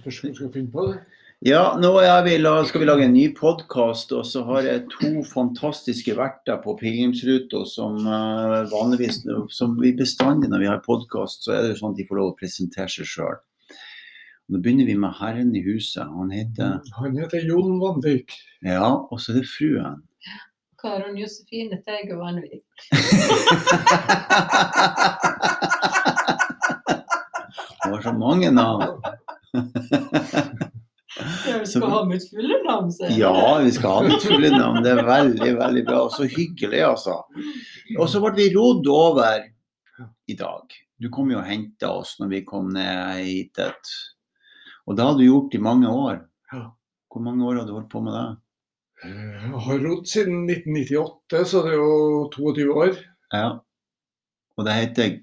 spørs om du skal finne på det. Ja, nå er vi, la- skal vi lage en ny podkast, og så har jeg to fantastiske verter på pilegrimsruta som uh, vanligvis som vi bestandig når vi har podkast, så er det jo sånn at de får lov å presentere seg sjøl. Nå begynner vi med herren i huset. Han heter Han heter Jon Vanvik. Ja, og så er det fruen. Karen Josefine Teige Vanvik. Det var så mange navn. Jeg skal ha mitt fulle navn, sier jeg. Ja, vi skal ha mitt fulle navn. Det er veldig, veldig bra. Og Så hyggelig, altså. Og så ble vi rodd over i dag. Du kom jo og henta oss når vi kom ned hit. Og det har du gjort i mange år. Hvor mange år har du holdt på med det? Jeg har rodd siden 1998, så det er jo 22 år. Ja. Og det heter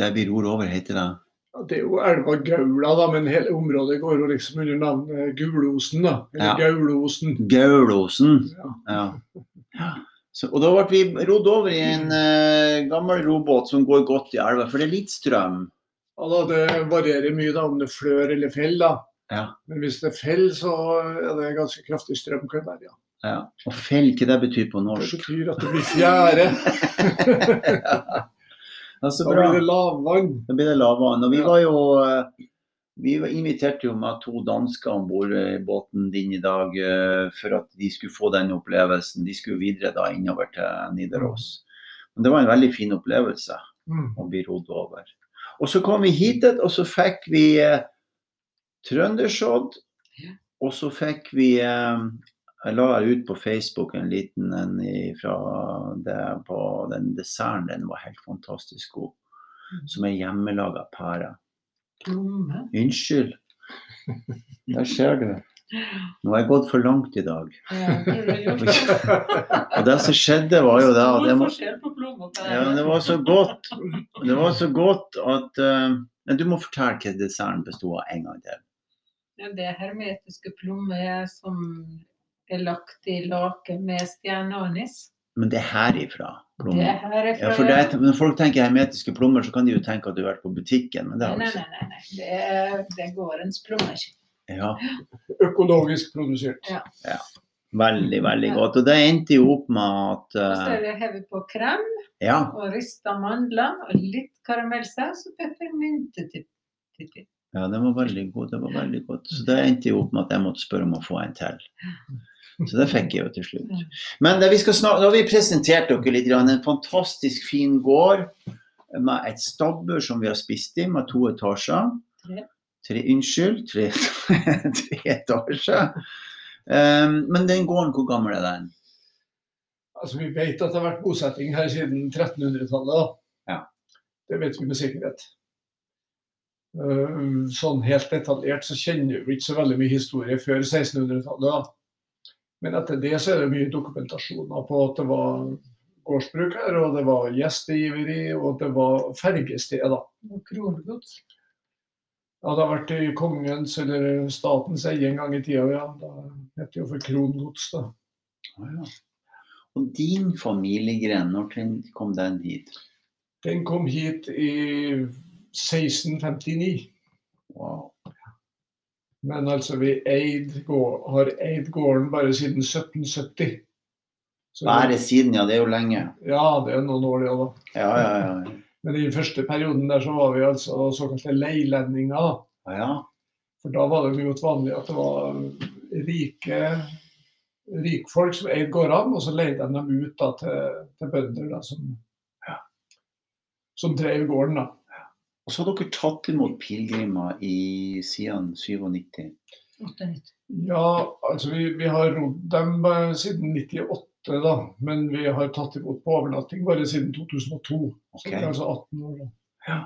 Det vi ror over, heter det Ja, Det er jo elva Gaula, da, men hele området går jo liksom under navnet Gulosen. da, Eller Ja. Gaulosen. Gaulosen. Ja. Ja. Så, og da ble vi rodd over i en eh, gammel robåt som går godt i elva, for det er litt strøm. Ja, da, Det varierer mye da om det flør eller fell. da. Ja. Men hvis det fell, så er det ganske kraftig strøm. kan det være, ja. Ja. Og fell, hva det betyr på Det norsk? betyr at det blir fjære. Ja, så Da bra. blir det lavvann. Da blir det lavvann. Og vi Ja. var jo eh, Vi inviterte jo med to dansker om bord i båten din i dag eh, for at de skulle få den opplevelsen. De skulle videre da innover til Nidaros. Men det var en veldig fin opplevelse Mm. å bli rodd over. Og så kom vi hit, og så fikk vi eh, trøndersodd. Og så fikk vi eh, Jeg la ut på Facebook en liten en fra det på den desserten. Den var helt fantastisk god. Som er hjemmelaga pære. Mm. Unnskyld. Der ser du. Nå har jeg gått for langt i dag. Ja, det. Og det som skjedde, var jo det at jeg må, ja, det var så godt Det var så godt at uh... men Du må fortelle hva desserten bestod av en gang til. Ja, Det er hermetiske plommer som er lagt i laken med stjerneanis. Men det er herifra. Det plommer. er herifra, Ja, for det, er- når folk tenker hermetiske plommer, så kan de jo tenke at du har vært på butikken. Men det har du nei, ikke. nei. nei, nei. Det er, det er gårdens plommer. Ja, Økologisk produsert. veldig, veldig godt. Og det endte jo opp med at uh, så eh, er det hevet på krem Ja. og rista mandler og litt karamellsaus og peppermyntetippi. Ja, den var veldig god. Det var veldig godt. Så det endte jo opp med at jeg måtte spørre om å få en til. Så det fikk jeg jo til slutt. Men det vi skal snak- nå har vi presentert dere litt. En fantastisk fin gård med et stabbur som vi har spist i, med to etasjer. Tre. Tre, unnskyld, tre, tre etasjer. Um, men den gården, hvor gammel er den? Altså, Vi vet at det har vært bosetting her siden 1300-tallet. Ja. Det vet vi med sikkerhet. Uh, Sånn helt detaljert så kjenner vi ikke så veldig mye historie før 1600-tallet. Men etter det så er det mye dokumentasjoner på at det var gårdsbruk her, og det var gjestegiveri, og det var fergested. da. Og krongods. Ja, det har vært i kongens eller statens eie en gang i tida, ja. Da het det jo for krongods, da. Ah, ja. Og din familiegren, når kom den hit? Den kom hit i 1659. Wow. Men altså, vi eid har eid gården bare siden 1770. Så Bare siden, ja. Det er jo lenge. Ja, det er noen år, det da. Ja, ja, ja. Men i den første perioden der så var vi altså såkalte leilendinger. da. ja, ja. For da var det mye vanlig at det var rike rikfolk som eide gårdene, og så leide de dem ut da, til, til bønder da, som, ja, som drev gården. da. Og så har dere tatt imot pilegrimer siden 97. 98. Ja, altså vi, vi har rodd dem siden 98, da. Men vi har tatt imot på overnatting bare siden 2002. Så det er altså 18 år. da.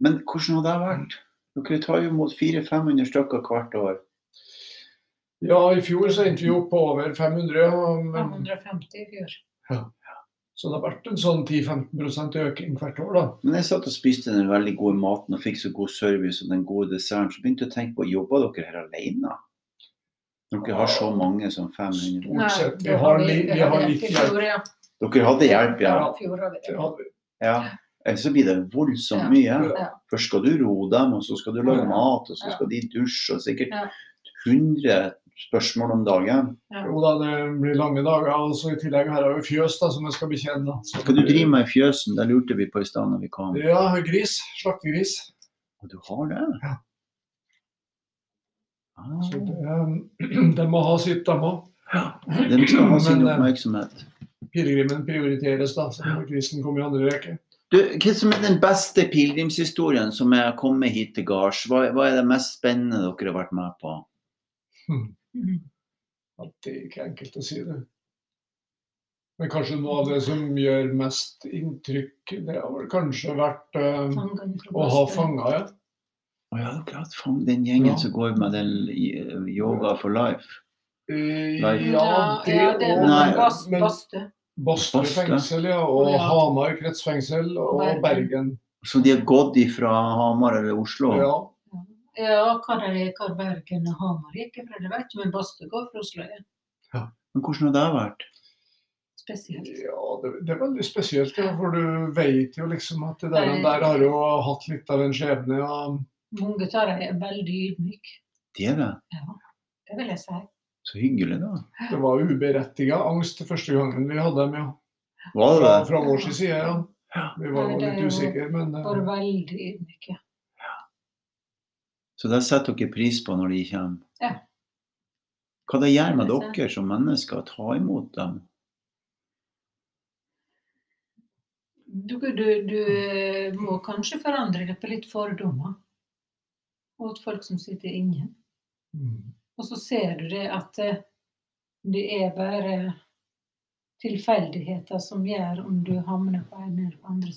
Men hvordan har det vært? Dere tar jo imot 400-500 stykker hvert år. Ja, i fjor så endte vi opp på over 500. og- Men, 550 i fjor. Så det har vært en sånn 10-15 økning hvert år, da. Men jeg satt og spiste den veldig gode maten og fikk så god service og den gode desserten, så begynte jeg å tenke på jobber dere her alene? Dere har så mange som 500. Stort sett. Vi har vi- vi har litt hjelp. Dere hadde hjelp, ja. Ja, så blir det voldsomt mye. Først skal du ro dem, og så skal du lage mat, og så skal de dusje, og sikkert Ja. 100 spørsmål om dagen. Ja. Jo da, det blir lange dager. Og så i tillegg her har vi fjøs da, som jeg skal betjene. Så Hva du driver med i fjøsen? Det lurte vi på i stad når vi kom. Ja, gris. Slaktegris. Og du har det? Ja. Ah, Så det, de må ha sitt, de òg. de skal ha sin Men, eh, oppmerksomhet. Pilegrimen prioriteres, da. Så grisen kommer i andre rekke. Du, hva som er den beste pilegrimshistorien som er kommet hit til gards? Hva, hva er det mest spennende dere har vært med på? Mhm. Ja, det er ikke enkelt å si det. Men kanskje noe av det som gjør mest inntrykk, det har vel kanskje vært uh, å ha fanga, ja. Å ja, klart. fang den gjengen Ja. som går med den yoga for life. life. Ja, Ja, ja, det er og- Bastø Bastø. fengsel, ja. Og Ja. Hamar kretsfengsel og. Bergen. Så de har gått ifra Hamar eller Oslo? Ja. Ja, hva det er, hva Bergen og Hamar gikk fra, det vet ikke, men Baste går fra Oslo, ja. Men hvordan har det vært? Spesielt. Ja, det, det er veldig spesielt, ja, for du vet jo liksom at det der, der har jo hatt litt av en skjebne. Ja. Mange av dem er veldig ydmyke. Det er det. Ja, det vil jeg si. Så hyggelig, da. Det var uberettiga angst første gangen vi hadde dem, ja. Var det Fra, fra vår side, ja. Vi var jo litt usikre, men eh, Bare veldig ydmyke. Så det setter dere pris på når de kommer? Ja. Hva det gjør med er dere som mennesker å ta imot dem? Du, du, du eh, må kanskje forandre deg på litt fordommer mot folk som sitter inne. mm. Og så ser du det at eh, det er bare tilfeldigheter som gjør om du havner på en eller på andre.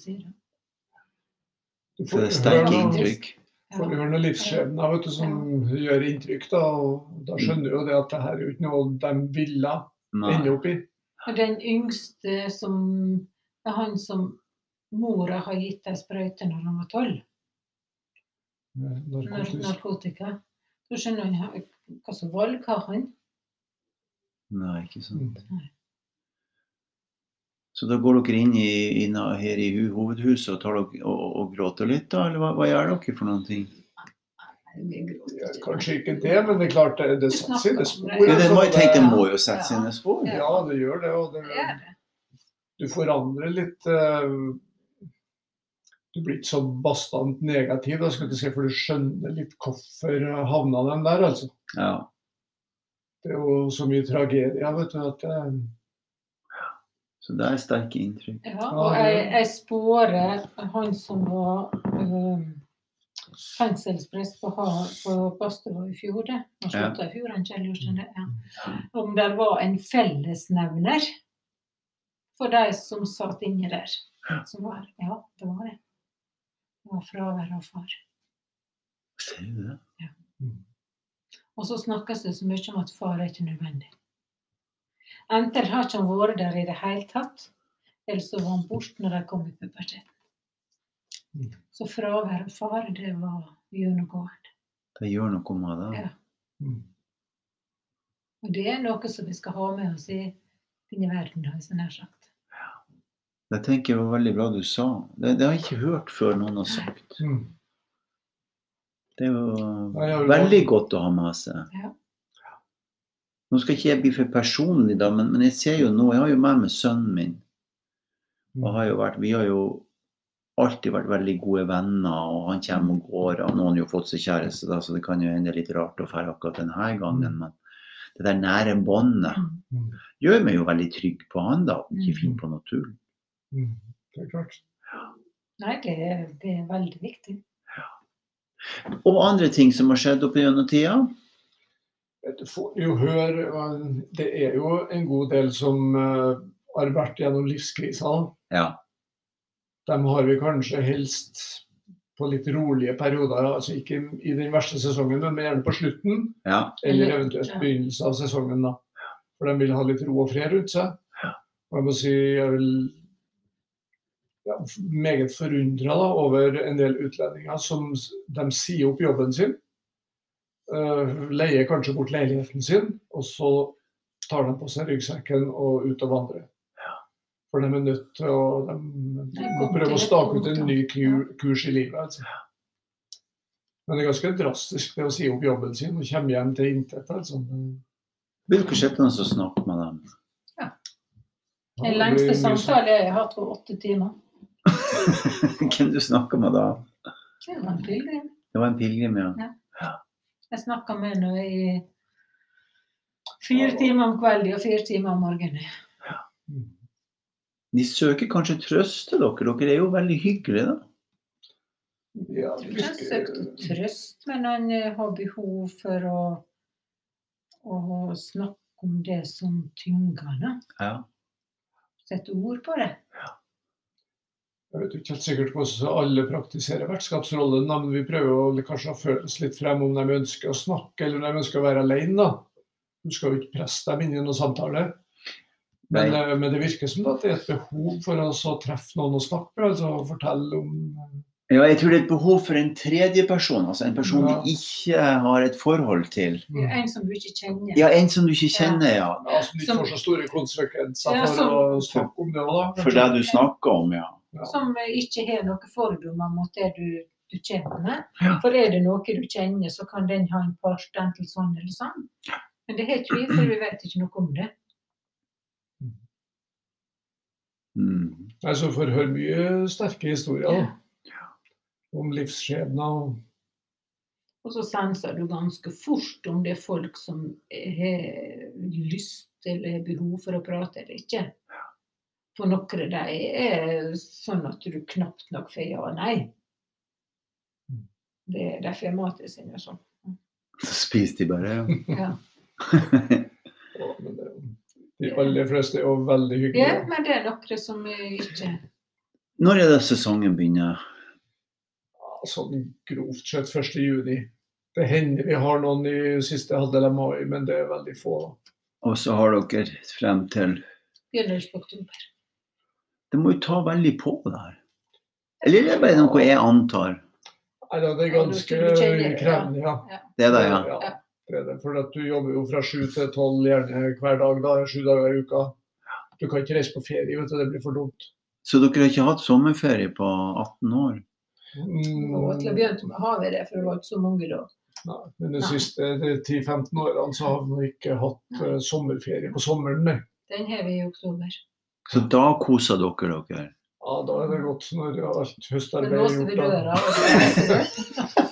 Du Så det er sterke inntrykk? Får høre noen livsskjebner vet du, som gjør inntrykk. Da, og da skjønner du jo det at det her er jo ikke noe de ville Nei. ende opp i. Og den yngste som Det er han som mora har gitt ei sprøyte når han var tolv, narkotika. Så skjønner han hva som valg har han. Nei, ikke sant. Mm. Så da går dere inn i, inn her i hovedhuset og, tar dere, og, og, gråter litt, da? Eller hva, hva gjør dere for noen ting? Ja, kanskje ikke det, men det er klart det, det setter sine spor. det. Ja, det må, jeg tenke, det altså, må jo sette Ja. sine spor. Ja. Det gjør det. Og det, Det det. du forandrer litt eh, Du blir ikke så bastant negativ, da, skal du si, for du skjønner litt hvorfor havna den der. altså. Ja. Det er jo så mye tragedie, vet du. at eh, Så det er sterke inntrykk. Ja, og jeg, jeg spårer han som var øh, fengselsprest på, på Bastøva i fjor, det. Han Ja. slutta i fjor, han Kjell det. Ja. Om det var en fellesnevner for de som satt inni der. Som var, ja, det var det. Det var fravær av far. Ser du det? Ja. Og så snakkes det så mye om at far er ikke nødvendig. Enten har ikke han vært der i det hele tatt, eller så var han borte når de kom i puberteten. Så fravær av far, det var gjennomgående. Det gjør noe med det. Ja. mm. Og det er noe som vi skal ha med oss i denne verden, har jeg har nær sagt. Det tenker jeg var veldig bra du sa. Det, det har jeg ikke hørt før noen har sagt. Mm. Det er jo- veldig godt å ha med seg. Ja. Nå skal ikke jeg bli for personlig, da, men, men jeg ser jo nå Jeg har jo med meg sønnen min. Og har jo vært, vi har jo alltid vært veldig gode venner, og han kommer og går. Og nå har han jo fått seg kjæreste, da, så det kan jo hende litt rart å dra akkurat denne gangen. Men det der nære båndet Mm. gjør meg jo veldig trygg på han, da. Ikke fin på noe tull. Mm. Det er klart. Nei, det, er- det er veldig viktig. Og andre ting som har skjedd opp gjennom tida. Høre Det er jo en god del som eh, har vært gjennom livskriser. Ja. Dem har vi kanskje helst på litt rolige perioder. altså Ikke i den verste sesongen, men gjerne på slutten. ja. Eller Eller- eventuelt begynnelsen av sesongen. da. For de vil ha litt ro og fred rundt seg. Og jeg må si jeg vil ja, meget forundra over en del utlendinger som de sier opp jobben sin. Eh, leier kanskje bort leiligheten sin, og så tar de på seg ryggsekken og ut og vandrer. For de er nødt til å de må prøve å stake ut en ny kurs i livet. Altså. Men det er ganske drastisk det å si opp jobben sin og komme hjem til intet. Altså. Vil skjebner som snakker snakke med dem? Ja, Den lengste samtalen jeg har hatt, var åtte timer. Hvem du snakker med da? Det var en pilegrim. Det var en pilegrim, ja. Jeg snakka med henne i fire timer om kvelden og fire timer om morgenen. De søker kanskje trøst til dere. Dere er jo veldig hyggelige, da. Ja, Jeg tror han søkte trøst, men han eh, har behov for å, å snakke om det som tynger ham. Ja. Sette ord på det. Jeg vet ikke helt sikkert hvordan alle praktiserer vertskapsrollen, men vi prøver å kanskje å oss litt frem om de ønsker å snakke eller om de ønsker å være alene. da. Du skal jo ikke presse dem inn i noen samtale. Men, eh, men det virker som at det er et behov for å treffe noen og snakke med, altså fortelle om Ja, jeg tror det er et behov for en tredjeperson. Altså en person Ja. du ikke har et forhold til. En som du ikke kjenner. Ja, en som du ikke kjenner, ja. ja, Som ikke får så store konsekvenser Ja, for som- å snakke om det òg, da. For det du snakker om, ja. Ja. Som ikke har noen fordommer mot det du, du kjenner. Ja. For er det noe du kjenner, så kan den ha en part enten sånn eller sånn. Men det har ikke vi, for vi vet ikke noe om det. Mm. Altså, får høre mye sterke historier ja. om livsskjebner. og Og så senser du ganske fort om det er folk som har lyst eller behov for å prate eller ikke. For noen av dem er sånn at du knapt nok får ja og nei. Det er derfor jeg mater sin og sånn. Så spiser de bare. Ja. ja. det, de aller fleste er jo veldig ja, men det er noen som ikke Når er det sesongen begynner? Sånn grovt sett 1. juni. Det hender vi har noen i siste halvdel av mai, men det er veldig få. Og så har dere frem til begynnelsen på oktober. Det må jo ta veldig på det her. Eller er det bare noe jeg antar? Nei, det er ganske krevende, ja. Det er det, ja. er for at du jobber jo fra sju til tolv gjerne hver dag, da, sju dager i uka. Du kan ikke reise på ferie, vet du, det blir for dumt. Så dere har ikke hatt sommerferie på 18 år? Mm, til å begynne med har vi det, for det var ikke så mange da. nei, men de Nei. siste 10-15 årene så har vi ikke hatt eh, sommerferie på sommeren. nei. Den har vi i oktober. Så da koser dere dere? Ja, da er det godt når alt høstarbeid er gjort.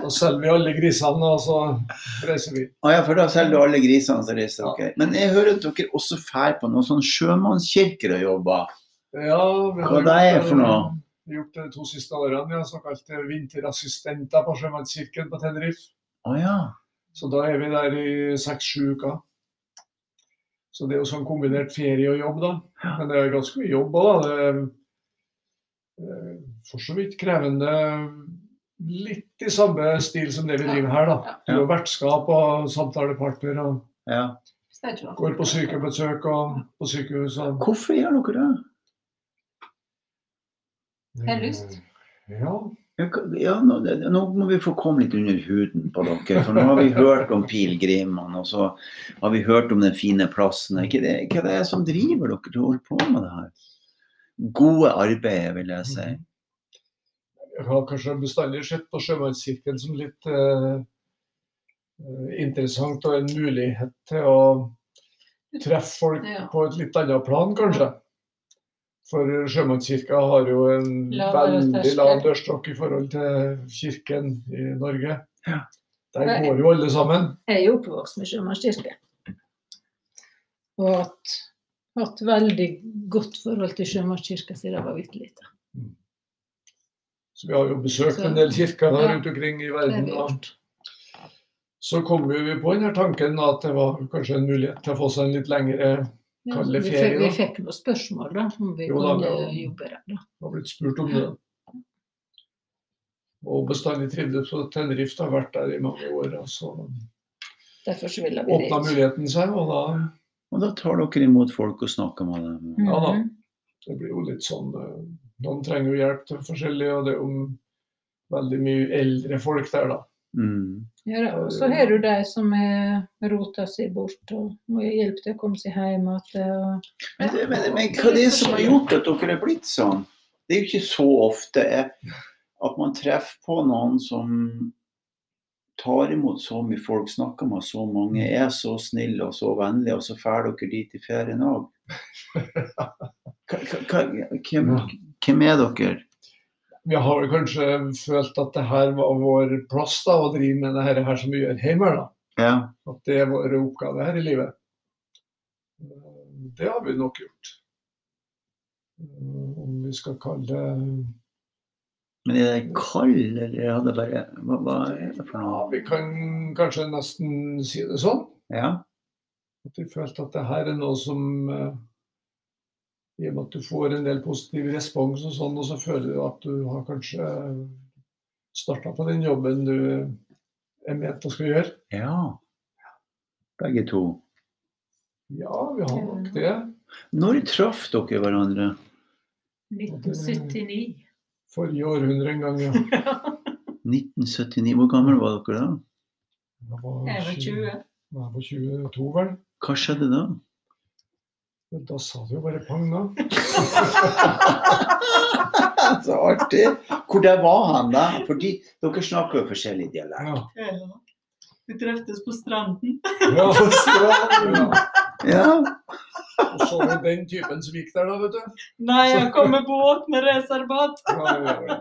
Da, selger vi alle grisene, og så reiser vi. Ah, ja, for da selger du alle grisene så reiser dere. Men jeg hører at dere også drar på noen sånn sjømannskirker og jobber. Ja, vi Hva det er for noe? Vi har gjort det de to siste årene, Vi har såkalte vinterassistenter på Sjømannskirken på Tenerife. Å ja. Så da er vi der i seks-sju uker. Så det er jo sånn kombinert ferie og jobb, da. Men det er ganske mye jobb òg, da. Det er eh, for så vidt krevende. Litt i samme stil som det vi driver her, da. Du er vertskap og samtalepartner og ja. Det går på sykebesøk og på sykehus og Hvorfor gjør dere det? Har lyst. Ja. Ja, nå, nå må vi få komme litt under huden på dere. For nå har vi hørt om pilegrimene, og så har vi hørt om den fine plassen. Hva Er det, hva det er som driver dere til å holde på med det her? Gode arbeidet, vil jeg si. Jeg har kanskje bestandig sett på Sjømannskirken som litt eh, eh, interessant og en mulighet til å treffe folk Ja. på et litt annet plan, kanskje. For Sjømannskirka har jo en lav veldig lav dørstokk i forhold til kirken i Norge. Ja. Der går jo alle sammen. Jeg er oppvokst med sjømannskirke. Og hatt, hatt veldig godt forhold til sjømannskirka siden jeg var bitte lita. Så vi har jo besøkt Så- en del kirker Ja. rundt omkring i verden. så kom vi på denne tanken at det var kanskje en mulighet til å få seg en litt lengre Vi, ferie, fikk, vi fikk noen spørsmål da, om vi Jo da, kunne ja. jobbe der. Da. har blitt spurt om det. Og bestandig trivdes på Tenerife, har vært der i mange år. Altså. Derfor så ville vi åpna muligheten seg, og da Og da tar dere imot folk og snakker med dem. Mhm. Ja da. det blir jo litt sånn eh, Noen trenger jo hjelp til forskjellig, og det er jo veldig mye eldre folk der, da. Mm. Ja, og så har du de som har rota seg bort og må hjelpe til å komme seg hjem igjen. og- Men, det- men, men hva er det som har gjort at dere er blitt sånn? Det er jo ikke så ofte at man treffer på noen som tar imot så mye folk, snakker med så mange, er så snille og så vennlige, og så drar dere dit i ferien òg. Hvem, hvem er dere? Vi har kanskje følt at det her var vår plass da, å drive med det her, her som vi gjør hjemme. da. Ja. At det er vår oppgave her i livet. Det har vi nok gjort. Om vi skal kalle det Men er det kald, eller er det bare Hva, hva er det for Ja, noe? vi kan kanskje nesten si det sånn. Ja. At vi følte at det her er noe som eh, I og med at du får en del positiv respons og sånn, og så føler du at du har kanskje starta på den jobben du er ment å skulle gjøre. ja. Begge to. Ja, vi har nok det. Når traff dere hverandre? 1979. Forrige århundre en gang, ja. 1979. Hvor gammel var dere da? Jeg var, Jeg var 20. Jeg var 22, vel. Hva skjedde da? Men Da sa det jo bare pang, da. Så artig. Hvor der var han da? Fordi dere snakker jo forskjellig dialekt. Ja. Vi treftes på stranden. Ja. på stranden, ja. Ja. Og så var den typen som gikk der, da, vet du. Nei, jeg kom med båt med reservat. Ja, ja, ja.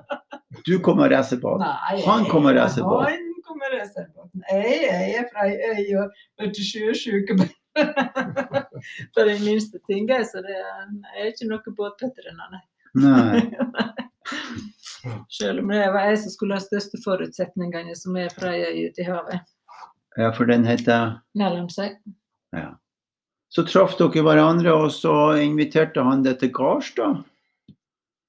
Du kom med. Nei, Han kom med reservat. Han kom med reservat. Jeg, jeg er fra ei øy og vet du, sjøsjuke på de minste tingene, så det er, ikke noe båtveteran, nei. Nei. Selv om det var jeg som skulle ha største forutsetningene, som er fra ei ute i havet. Ja, for den heter Mellom seg. Så traff dere hverandre, og så inviterte han deg til gards, da?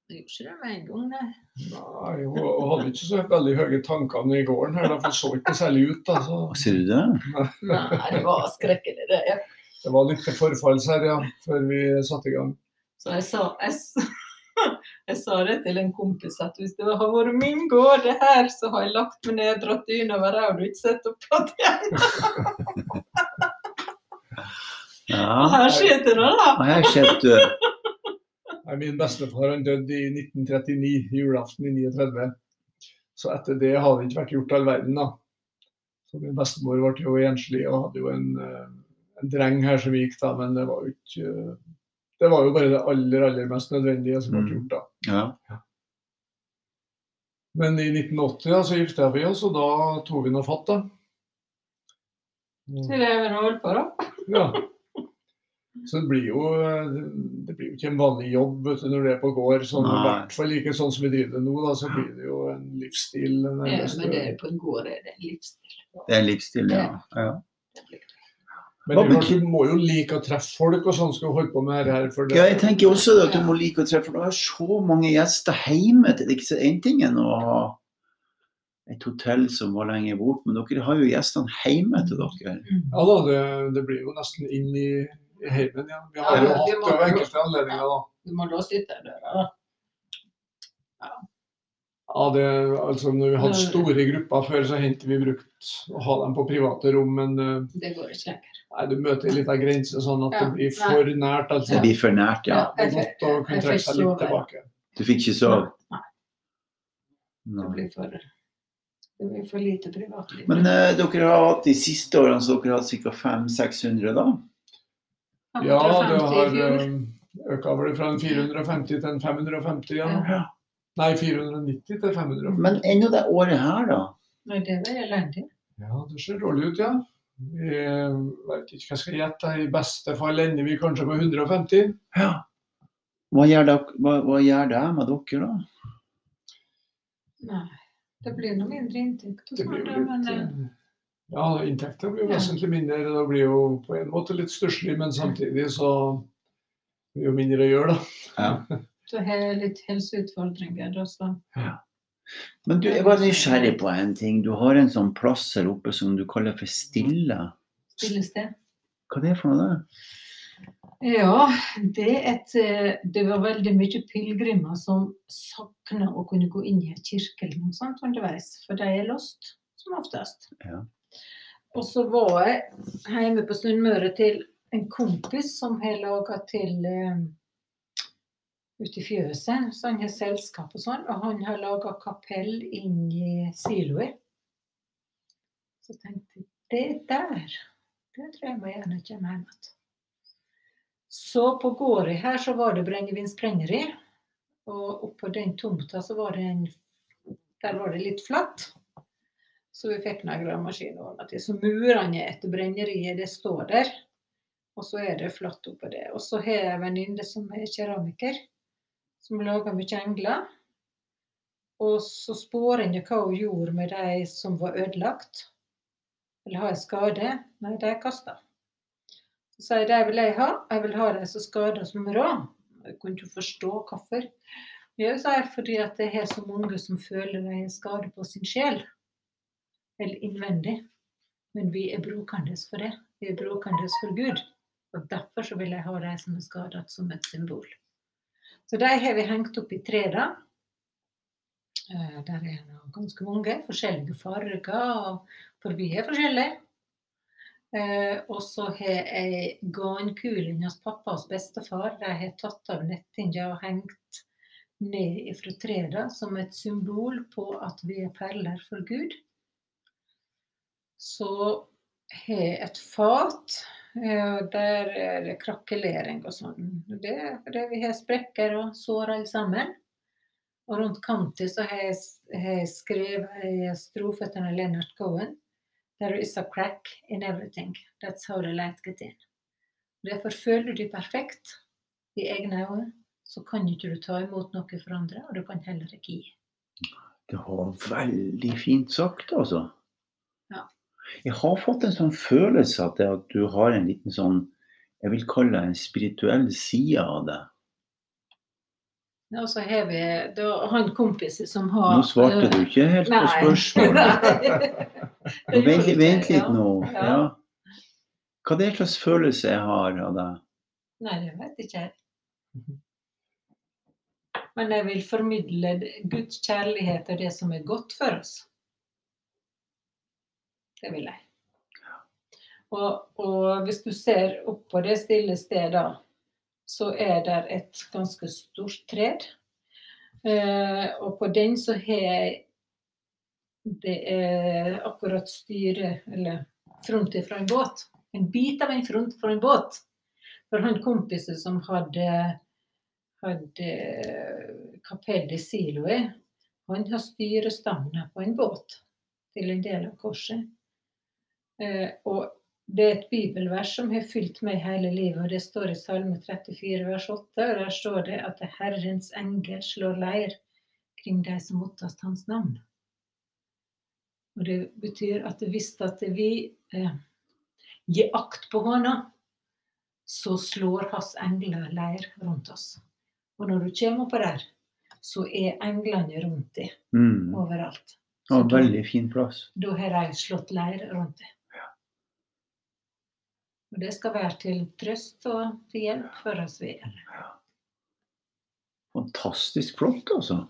Jeg gjorde ikke det med en gang, nei. Nei, hun hadde ikke så veldig høye tankene i gården her, for så ikke særlig ut. da. Sier Ser du det? Nei, det var skrekkelig, det. Ja. det var litt forfalls her, ja, før vi satte i gang. Så jeg sa, jeg, jeg sa det til en kompis at hvis det har vært min gård det her, så har jeg lagt meg ned, dratt dyna over her, og ikke sett opp på igjen. Ja. her sitter du, da. Her sitter du. Min bestefar han døde i 1939, julaften i 39. Så etter det har det ikke vært gjort all verden, da. Så min bestemor ble jo enslig og hadde jo en, eh, en dreng her som gikk, da, men det var jo ikke eh, Det var jo bare det aller, aller mest nødvendige som ble Mm. gjort, da. Ja. Men i 1980 da, så gifta vi oss, og da tok vi noe fatt, da. Det er det holdt på, da. Ja. Så det blir jo det blir jo ikke en vanlig jobb vet du, når det er på gård. Sånn, I hvert fall ikke sånn som vi driver det nå. Da, så blir det jo en livsstil. Ja, men det er på en gård er det en livsstil. Det er en livsstil, ja. ja. Men du må jo like å treffe folk og sånn skal du holde på med det her. For det, Ja, jeg tenker også at du må like å treffe, folk. du har så mange gjester hjemme. Det er ikke så en ting enn å ha et hotell som var lenger bort, men dere har jo gjestene hjemme til dere. Ja da, det, det blir jo nesten inn i, i heimen, igjen. Vi har jo det hatt det ved enkelte anledninger, da. Du må låse ut der døra, da. Ja, det, altså Når vi hadde store grupper før, så hendte vi brukt å ha dem på private rom, men eh, Det går ikke lenger. nei, du møter en liten grense sånn at Ja, det blir nei. for nært. altså. Det blir for nært, ja. Det er godt å kunne trekke seg litt tilbake. Du fikk ikke sove? Nei, det blir for, det blir for lite privatliv. Men uh, dere har hatt de siste årene så dere har hatt ca. 500-600 da? Ja, det har eh, øka vel fra en 450 til en 550, ja. Ja. Nei, 490 til 550. Men ennå det året her, da? Nei, det er elendig. Ja, det ser dårlig ut, ja. Jeg eh, vet ikke hva jeg skal gjette. I beste fall ender vi kanskje på 150. Ja. Hva gjør det, hva, hva gjør det med dere, da? Nei, det blir noe mindre inntekt. Det blir jo men, litt eh, eh, Ja, inntekter blir jo vesentlig mindre. Det blir jo på en måte litt stusslig, men samtidig så blir det jo mindre å gjøre, da. Ja. Så har litt helseutfordringer. også. Ja. Men du, jeg var nysgjerrig på en ting. Du har en sånn plass her oppe som du kaller for Stille. Stillested. Hva er det for noe? da? Ja, det, et, eh, det var veldig mye pilegrimer som savna å kunne gå inn i en kirke eller noe sånt underveis, for de er lost. som oftest. Ja. Og så var jeg hjemme på Sunnmøre til en kompis som har laga til eh, ute i fjøset. Så han har selskap og sånn, og han har laga kapell inn i siloet. Så tenkte jeg det der, det tror jeg må gjerne komme hjem igjen. Så på gården her så var det brennevinsprengeri. Og oppå den tomta så var det en Der var det litt flatt. Så vi fikk noen gravemaskin ordna til. Så murene etter brenneriet, det står der. Og så er det flatt oppå det. Og så har jeg en venninne som er keramiker, som lager mye engler. Og så spår jeg hva hun gjorde med de som var ødelagt. Eller har jeg skade? Nei, de kasta. Så sier jeg de vil jeg ha. Jeg vil ha de som skader som råd. Jeg kunne ikke forstå hvorfor. Jeg sier fordi at det er så mange som føler de har skade på sin sjel. Eller innvendig. Men vi er brukende for det. Vi er brukende for Gud. Og derfor så vil jeg ha de som er skadet, som et symbol. Så de har vi hengt opp i tre, da. Eh, Der er det ganske mange forskjellige farger, for vi er forskjellige. Eh, og så har jeg garnkulen hos pappa og bestefar. De har tatt av nettinga og hengt ned ifra treet som et symbol på at vi er perler for Gud. Så har jeg et fat, eh, der er det krakelering og sånn. Det er fordi vi har sprekker og sår alle sammen. Og rundt kanten så har jeg, skrevet en strofe til Leonard Cohen. There is a crack in everything. That's how the light get in. Derfor føler du deg perfekt i egne øyne, så kan ikke du ta imot noe fra andre, og du kan heller ikke gi. Det var veldig fint sagt, altså. Jeg har fått en sånn følelse det, at du har en liten sånn Jeg vil kalle det en spirituell side av det. Og så har vi da, han kompisen som har Nå svarte du ikke helt på spørsmålet. Vent, vent litt nå. Ja. Ja. Hva er det slags følelse jeg har av deg? Nei, det vet ikke jeg. Men jeg vil formidle Guds kjærlighet og det som er godt for oss. Det vil jeg. Og, og hvis du ser opp på det stille stedet, så er det et ganske stort tred. Eh, og på den så har Det er akkurat styret, eller fronten fra en båt. En bit av en front fra en båt. For han kompisen som hadde, hadde kapell i siloet, han har styrestangene på en båt til en del av korset. Eh, og det er et bibelvers som har fylt meg hele livet, og det står i Salme 34 vers 8. Og der står det at Herrens engel slår leir kring de som mottast hans navn. Og det betyr at hvis at vi eh, gir akt på hånda, så slår hans engler leir rundt oss. Og når du kommer oppå der, så er englene rundt deg Mm. overalt. Det Så en veldig fin plass. da har de slått leir rundt det. Og det skal være til trøst og til hjelp for oss videre. Fantastisk flott, altså.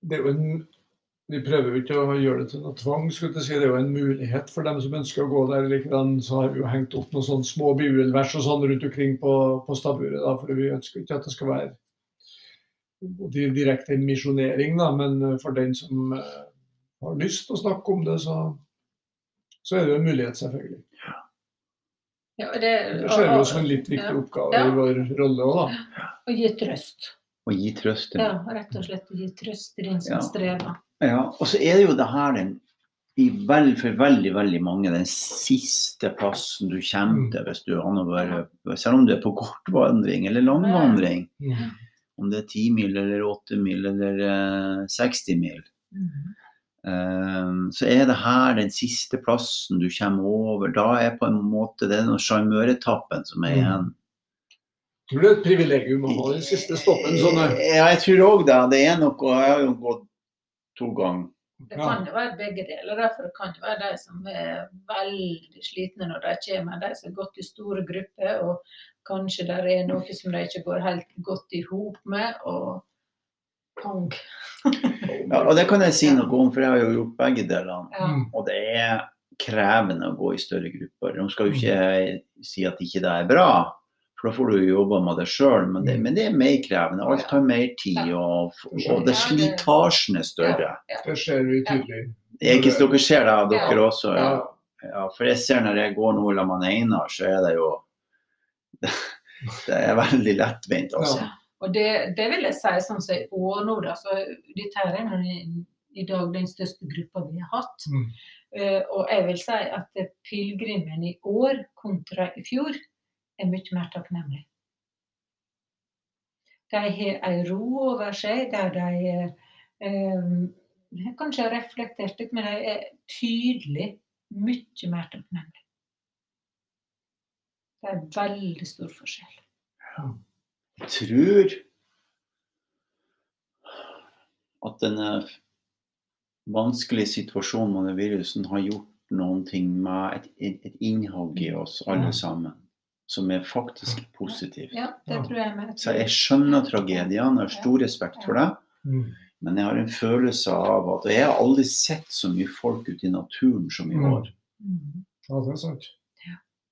Det er jo en Vi prøver jo ikke å gjøre det til noe tvang, skulle jeg si. det er jo en mulighet for dem som ønsker å gå der. Likedan så har vi jo hengt opp noen sånne små bibelvers og sånn rundt omkring på, på stabburet. For vi ønsker ikke at det skal være direkte direkte misjonering, da, men eh, for den som eh, har lyst til å snakke om det, så, så er det en mulighet, selvfølgelig. Ja, det, ser vi som en litt viktig ja. oppgave Ja. i vår rolle òg, da. Å gi trøst. Å gi trøst. Ja, rett og slett gi trøst til den som Ja. strever. Ja, og så er det jo det her den i vel, for veldig veldig mange den siste plassen du kommer Mm. til hvis du har selv om du er på kortvandring eller langvandring. Om det er 10 mil eller 8 mil eller eh, 60 mil. Mhm. Eh, så er det her den siste plassen du kommer over. Da er på en måte det er den sjarmøretappen som er Mm. igjen. Tror du det er et privilegium å ha den siste stoppen sånn her. Ja, jeg tror òg det. Det er noe Jeg har jo gått to ganger. Det kan jo være begge deler. Derfor kan det være de som er veldig slitne når de kommer. De som har gått i store grupper, og kanskje det er noe som de ikke går helt godt i hop med. Og Pong. Ja, og det kan jeg si noe om, for jeg har jo gjort begge delene. Ja. Mm. Og det er krevende å gå i større grupper. Nå skal jo ikke jeg si at ikke det er bra, for da får du jo jobba med det sjøl, men, det- men det er mer krevende. Alt tar mer tid, og, og det slitasjen er større. Det ser vi tydelig. Er ikke så dere ser det, dere også. Ja. Ja, for jeg ser når jeg går nå sammen med Einar, så er det jo Det er veldig lettvint, altså. Ja. Og det, det vil jeg si sånn som i år nå, da. Så dette er en, i, dag den største gruppa vi har hatt. Mm. Uh, og jeg vil si at eh, pilegrimen i år kontra i fjor er mye mer takknemlig. De har ei ro over seg der de eh, kanskje har reflektert litt, men de er tydelig mye mer takknemlige. Det er veldig stor forskjell. Tror at denne vanskelige situasjonen med denne virusen har gjort noen ting med et, et, innhogg i oss alle Mm. sammen, som er faktisk positivt. Ja, det tror jeg med. Så jeg skjønner tragediene, jeg har stor respekt for det. Mm. Men jeg har en følelse av at Og jeg har aldri sett så mye folk ute i naturen som i Mm. år. Mm. Ja, det er sant.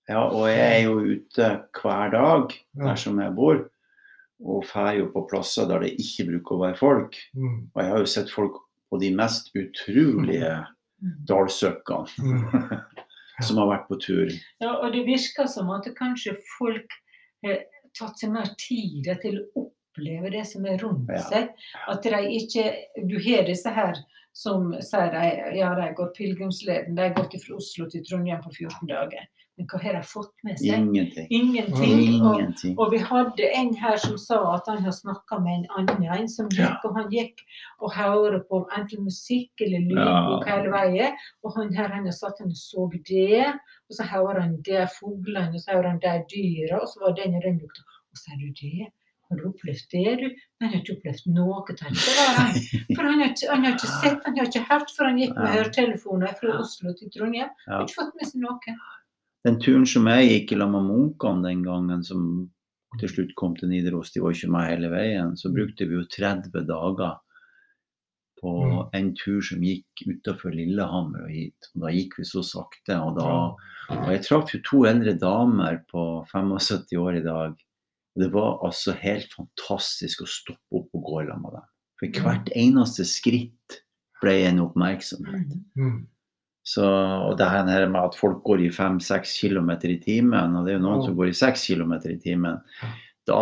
Ja, og jeg er jo ute hver dag der som jeg bor, og drar jo på plasser der det ikke bruker å være folk. Mm. Og jeg har jo sett folk på de mest utrolige Mm. dalsøkkene Mm. som har vært på tur. Ja, og det virker som at kanskje folk har tatt seg mer tid til å oppleve det som er rundt Ja. seg. At de ikke Du har disse her som sier de, ja, de går pilegrimsleden. De har gått fra Oslo til Trondheim på 14 dager. Men hva har de fått med seg? Ingenting. Ingenting. Og, Ingenting. og vi hadde en her som sa at han har snakka med en annen en som gikk, Ja. og han gikk og hørte på enten musikk eller lydbok Ja. hele veien. Og han her han satt han og så det, og så hører han de fuglene, og så hører han de dyra, og så var den og den lukta. Og så sier du det? Har du opplevd det, du? Han har ikke opplevd noe av det. For han har, ikke, han har ikke sett, han har ikke hørt, for han gikk med høretelefoner fra Oslo til Trondheim. Han Ja. har ikke fått med seg noe. Den turen som jeg gikk i lag med munkene den gangen, som til slutt kom til Nidaros, de var ikke med hele veien, så brukte vi jo 30 dager på Mm. en tur som gikk utenfor Lillehammer og hit. Og da gikk vi så sakte. Og, da, og jeg traff jo to eldre damer på 75 år i dag. Og det var altså helt fantastisk å stoppe opp og gå sammen med dem. For hvert eneste skritt ble en oppmerksomhet. Så, og det her med at folk går i 5-6 km i timen, og det er jo noen Ja. som går i 6 km i timen, da,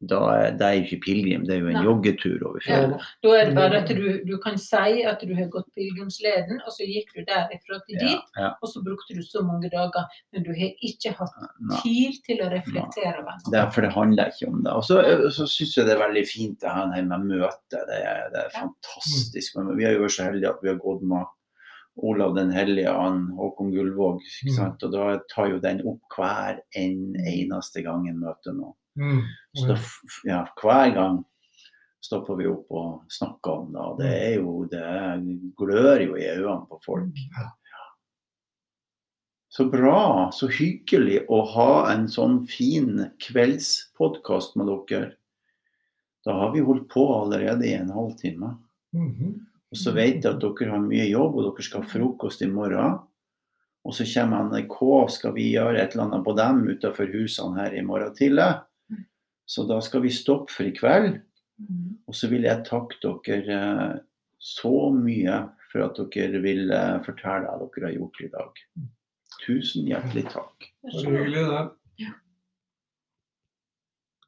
da er det er jo ikke pilegrim, det er jo en Nei. joggetur over Ja. fjellet. Da er det bare at du, du kan si at du har gått pilegrimsleden, og så gikk du derifra til Ja, dit, ja, og så brukte du så mange dager, men du har ikke hatt tid til å reflektere over. Det er, for det handler ikke om det. Og så, så syns jeg det er veldig fint det her med møtet. Det det er fantastisk. Men vi er jo så heldige at vi har gått med Olav den hellige, og Håkon Gullvåg. Ikke Mm. sant? Og da tar jo den opp hver en eneste gang en møter noen. Mm. Så da, ja, hver gang stopper vi opp og snakker om det. Og det er jo Det glør jo i øynene på folk. Ja. Så bra. Så hyggelig å ha en sånn fin kveldspodkast med dere. Da har vi holdt på allerede i en halvtime. Mhm. Og så vet jeg at dere har mye jobb, og dere skal ha frokost i morgen. Og så kommer NRK, skal vi gjøre et eller annet på dem utenfor husene her i morgen tidlig. Så da skal vi stoppe for i kveld. Mm. Og så vil jeg takke dere eh, så mye for at dere vil eh, fortelle hva dere har gjort i dag. Tusen hjertelig takk. Var hyggelig, det.